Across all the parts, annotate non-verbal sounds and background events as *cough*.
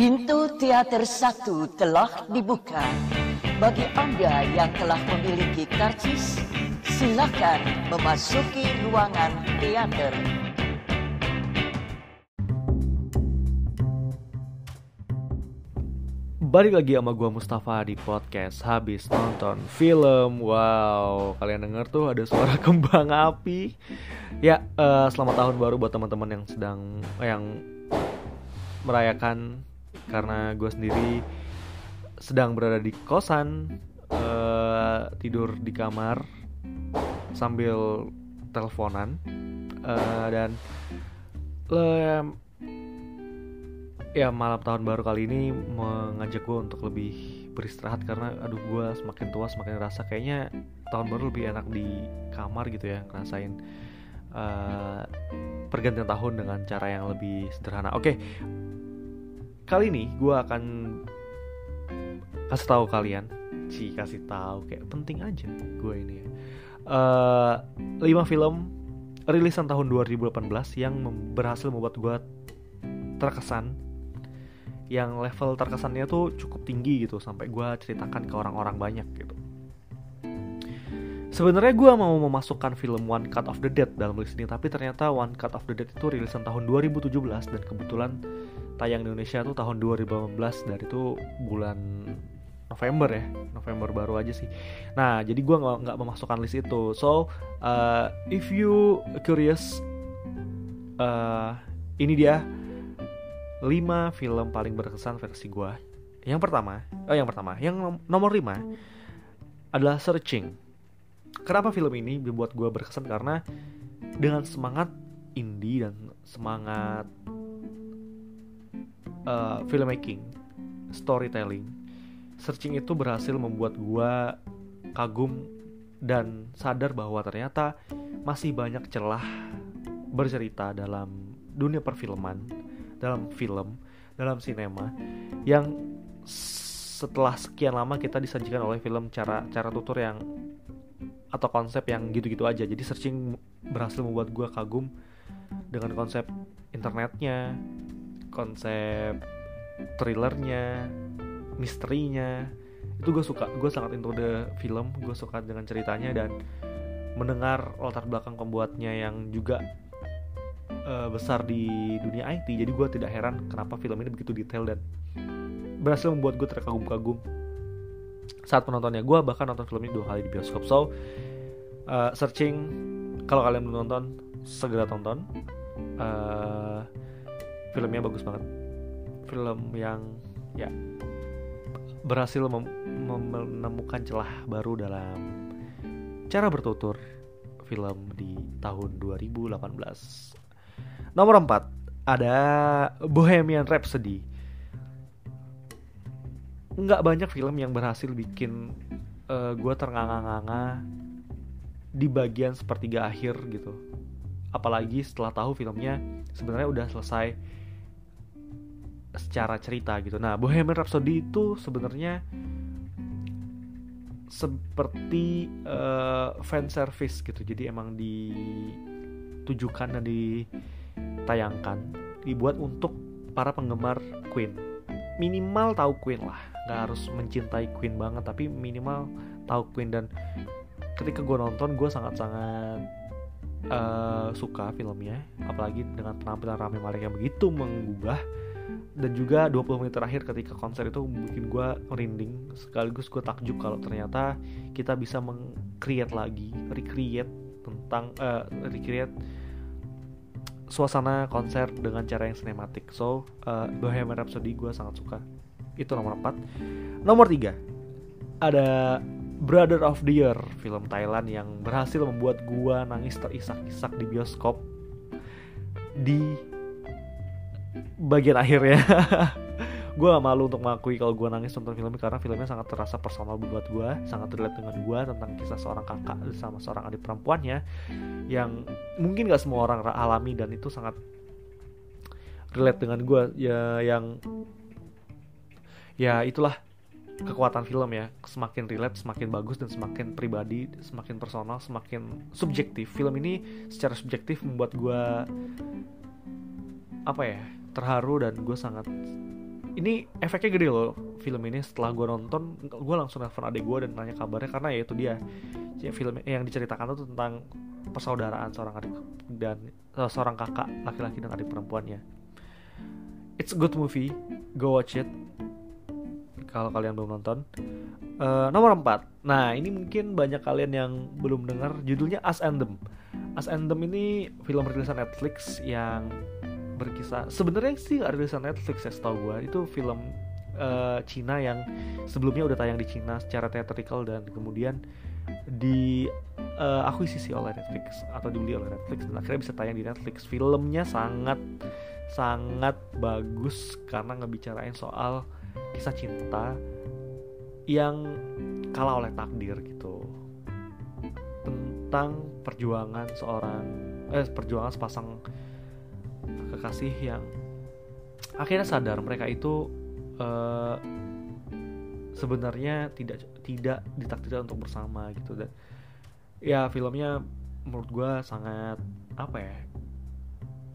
Pintu teater satu telah dibuka. Bagi Anda yang telah memiliki karcis, silakan memasuki ruangan teater. Balik lagi sama gua Mustafa di podcast Habis nonton film Wow, kalian denger tuh ada suara *laughs* kembang api Ya, uh, selamat tahun baru buat teman-teman yang sedang Yang merayakan Karena gue sendiri sedang berada di kosan uh, Tidur di kamar Sambil teleponan uh, Dan uh, ya malam tahun baru kali ini mengajak gue untuk lebih beristirahat karena aduh gue semakin tua semakin rasa kayaknya tahun baru lebih enak di kamar gitu ya ngerasain uh, pergantian tahun dengan cara yang lebih sederhana. Oke. Kali ini gue akan kasih tahu kalian, si kasih tahu kayak penting aja gue ini ya. Uh, 5 film rilisan tahun 2018 yang berhasil membuat gue terkesan yang level terkesannya tuh cukup tinggi gitu sampai gue ceritakan ke orang-orang banyak gitu. Sebenarnya gue mau memasukkan film One Cut of the Dead dalam list ini, tapi ternyata One Cut of the Dead itu rilisan tahun 2017 dan kebetulan tayang di Indonesia tuh tahun 2018 dari itu bulan November ya, November baru aja sih. Nah, jadi gue nggak memasukkan list itu. So, uh, if you curious, uh, ini dia 5 film paling berkesan versi gue Yang pertama Oh yang pertama Yang nomor 5 Adalah Searching Kenapa film ini membuat gue berkesan Karena Dengan semangat indie Dan semangat uh, Filmmaking Storytelling Searching itu berhasil membuat gue Kagum Dan sadar bahwa ternyata Masih banyak celah Bercerita dalam dunia perfilman dalam film, dalam sinema yang setelah sekian lama kita disajikan oleh film cara cara tutur yang atau konsep yang gitu-gitu aja. Jadi searching berhasil membuat gue kagum dengan konsep internetnya, konsep thrillernya, misterinya. Itu gue suka, gue sangat into the film, gue suka dengan ceritanya dan mendengar latar belakang pembuatnya yang juga uh, besar di dunia IT jadi gue tidak heran kenapa film ini begitu detail dan berhasil membuat gue terkagum-kagum. Saat penontonnya gue bahkan nonton film ini dua kali di bioskop. So uh, searching kalau kalian belum nonton segera tonton. Uh, filmnya bagus banget film yang ya berhasil mem menemukan celah baru dalam cara bertutur film di tahun 2018 Nomor 4 ada Bohemian Rhapsody. Nggak banyak film yang berhasil bikin uh, eh, gue ternganga-nganga di bagian sepertiga akhir gitu. Apalagi setelah tahu filmnya sebenarnya udah selesai secara cerita gitu. Nah, Bohemian Rhapsody itu sebenarnya seperti uh, fan service gitu. Jadi emang ditujukan dan di tayangkan dibuat untuk para penggemar Queen minimal tahu Queen lah nggak harus mencintai Queen banget tapi minimal tahu Queen dan ketika gue nonton gue sangat-sangat uh, suka filmnya apalagi dengan penampilan Rami Malek yang begitu menggugah dan juga 20 menit terakhir ketika konser itu bikin gue merinding sekaligus gue takjub kalau ternyata kita bisa meng-create lagi recreate tentang uh, recreate suasana konser dengan cara yang sinematik. So, uh, Bohemian Rhapsody gue sangat suka. Itu nomor 4. Nomor 3 ada Brother of the Year, film Thailand yang berhasil membuat gue nangis terisak-isak di bioskop di bagian akhirnya. *laughs* gue gak malu untuk mengakui kalau gue nangis nonton film karena filmnya sangat terasa personal buat gue sangat relate dengan gue tentang kisah seorang kakak sama seorang adik perempuannya yang mungkin gak semua orang alami dan itu sangat relate dengan gue ya yang ya itulah kekuatan film ya. Semakin relate semakin bagus dan semakin pribadi semakin personal semakin subjektif. Film ini secara subjektif membuat gue apa ya terharu dan gue sangat ini efeknya gede loh film ini. Setelah gue nonton gue langsung nelfon adik gue dan nanya kabarnya karena ya itu dia. Film yang diceritakan itu tentang persaudaraan seorang adik dan uh, seorang kakak laki-laki dan adik perempuannya. It's a good movie. Go watch it. Kalau kalian belum nonton. Uh, nomor 4 nah ini mungkin banyak kalian yang belum dengar. Judulnya As and Them As and Them ini film rilisan Netflix yang berkisah. Sebenarnya sih gak rilisan Netflix ya setahu gue itu film uh, Cina yang sebelumnya udah tayang di Cina secara theatrical dan kemudian di uh, akuisisi oleh Netflix atau dibeli oleh Netflix dan akhirnya bisa tayang di Netflix. Filmnya sangat sangat bagus karena ngebicarain soal kisah cinta yang kalah oleh takdir gitu. Tentang perjuangan seorang eh perjuangan sepasang kekasih yang akhirnya sadar mereka itu uh, sebenarnya tidak tidak ditakdirkan untuk bersama gitu. Dan ya filmnya menurut gue sangat apa ya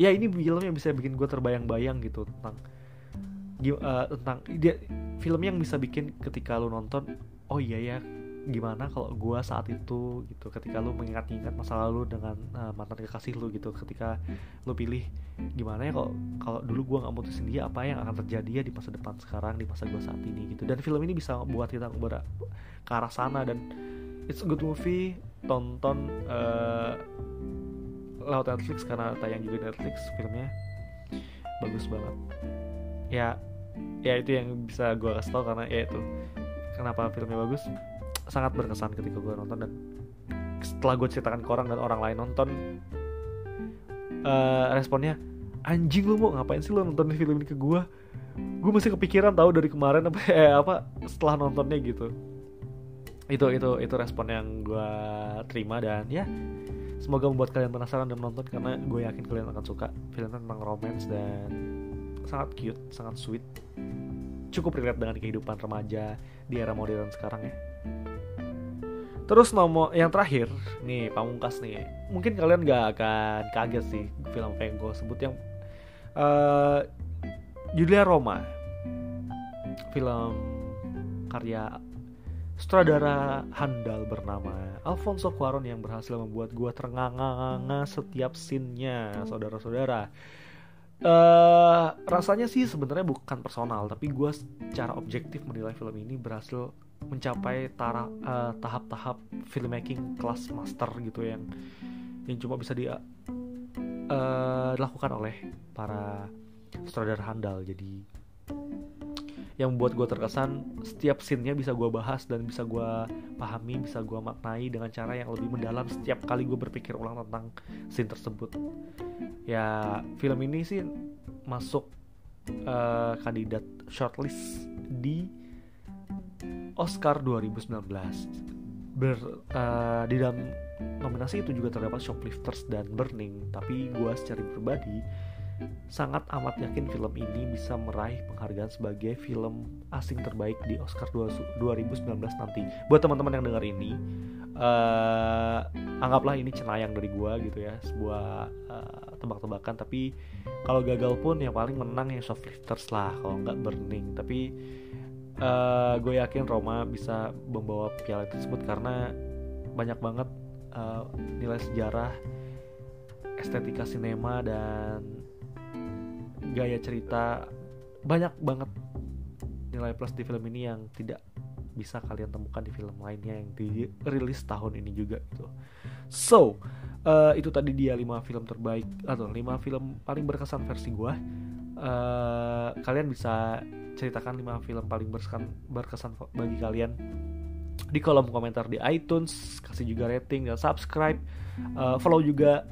ya ini filmnya bisa bikin gue terbayang-bayang gitu tentang uh, tentang dia film yang bisa bikin ketika lu nonton oh iya ya gimana kalau gue saat itu gitu. Ketika lu mengingat-ingat masa lalu dengan uh, mantan kekasih lu gitu. Ketika lu pilih gimana ya kalau kalau dulu gue nggak mutusin dia apa yang akan terjadi ya di masa depan sekarang di masa gue saat ini gitu. Dan film ini bisa buat kita ber ke arah sana dan it's a good movie. Tonton uh, lewat Netflix karena tayang juga Netflix filmnya. Bagus banget. Ya ya itu yang bisa gue kasih tau karena ya itu kenapa filmnya bagus sangat berkesan ketika gue nonton dan setelah gue ceritakan ke orang dan orang lain nonton uh, responnya anjing lu mau ngapain sih lu nonton film ini ke gue gue masih kepikiran tahu dari kemarin apa eh, apa setelah nontonnya gitu. Itu itu itu respon yang gue terima dan ya semoga membuat kalian penasaran dan menonton karena gue yakin kalian akan suka. Filmnya tentang romance dan sangat cute sangat sweet. Cukup relate dengan kehidupan remaja di era modern sekarang ya Terus nomor yang terakhir nih pamungkas nih, mungkin kalian gak akan kaget sih film kayak gue sebut yang uh, judulnya Roma, film karya sutradara handal bernama Alfonso Cuarón yang berhasil membuat gue terengah-engah setiap scene-nya, saudara-saudara. Uh, rasanya sih sebenarnya bukan personal, tapi gue secara objektif menilai film ini berhasil mencapai uh, tahap-tahap filmmaking kelas master gitu yang yang cuma bisa dia uh, dilakukan oleh para sutradara handal jadi yang membuat gue terkesan setiap scene-nya bisa gue bahas dan bisa gue pahami, bisa gue maknai dengan cara yang lebih mendalam setiap kali gue berpikir ulang tentang scene tersebut. Ya film ini sih masuk uh, kandidat shortlist di Oscar 2019. Ber, uh, di dalam nominasi itu juga terdapat Shoplifters dan Burning, tapi gue secara pribadi sangat amat yakin film ini bisa meraih penghargaan sebagai film asing terbaik di Oscar 2019 nanti. Buat teman-teman yang dengar ini, uh, anggaplah ini cenayang dari gue gitu ya, sebuah uh, tebak-tebakan. Tapi kalau gagal pun yang paling menang yang Shoplifters lah, kalau nggak Burning. Tapi uh, gue yakin Roma bisa membawa piala tersebut karena banyak banget uh, nilai sejarah estetika sinema dan gaya cerita banyak banget nilai plus di film ini yang tidak bisa kalian temukan di film lainnya yang dirilis tahun ini juga gitu. So, uh, itu tadi dia 5 film terbaik atau 5 film paling berkesan versi gue. Uh, kalian bisa ceritakan 5 film paling berkesan, berkesan bagi kalian. Di kolom komentar di iTunes kasih juga rating dan subscribe. Uh, follow juga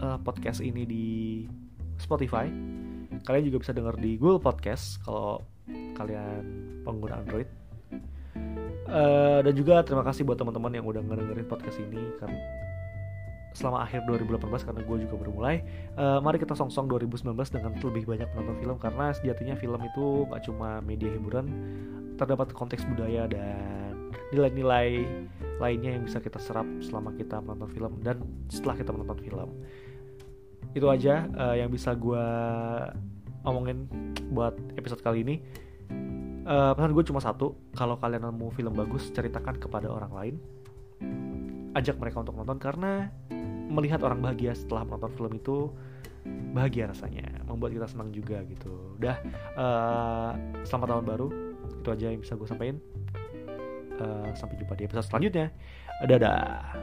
uh, podcast ini di Spotify. Kalian juga bisa dengar di Google Podcast kalau kalian pengguna Android. Uh, dan juga terima kasih buat teman-teman yang udah ngedengerin podcast ini karena selama akhir 2018 karena gue juga baru mulai uh, mari kita songsong 2019 dengan lebih banyak menonton film karena sejatinya film itu gak cuma media hiburan terdapat konteks budaya dan nilai-nilai lainnya yang bisa kita serap selama kita menonton film dan setelah kita menonton film. Itu aja uh, yang bisa gue omongin buat episode kali ini. Uh, pesan gue cuma satu kalau kalian mau film bagus ceritakan kepada orang lain ajak mereka untuk nonton karena melihat orang bahagia setelah menonton film itu bahagia rasanya membuat kita senang juga gitu. Udah uh, selamat tahun baru. Itu aja yang bisa gue sampaikan. Uh, sampai jumpa di episode selanjutnya. Dadah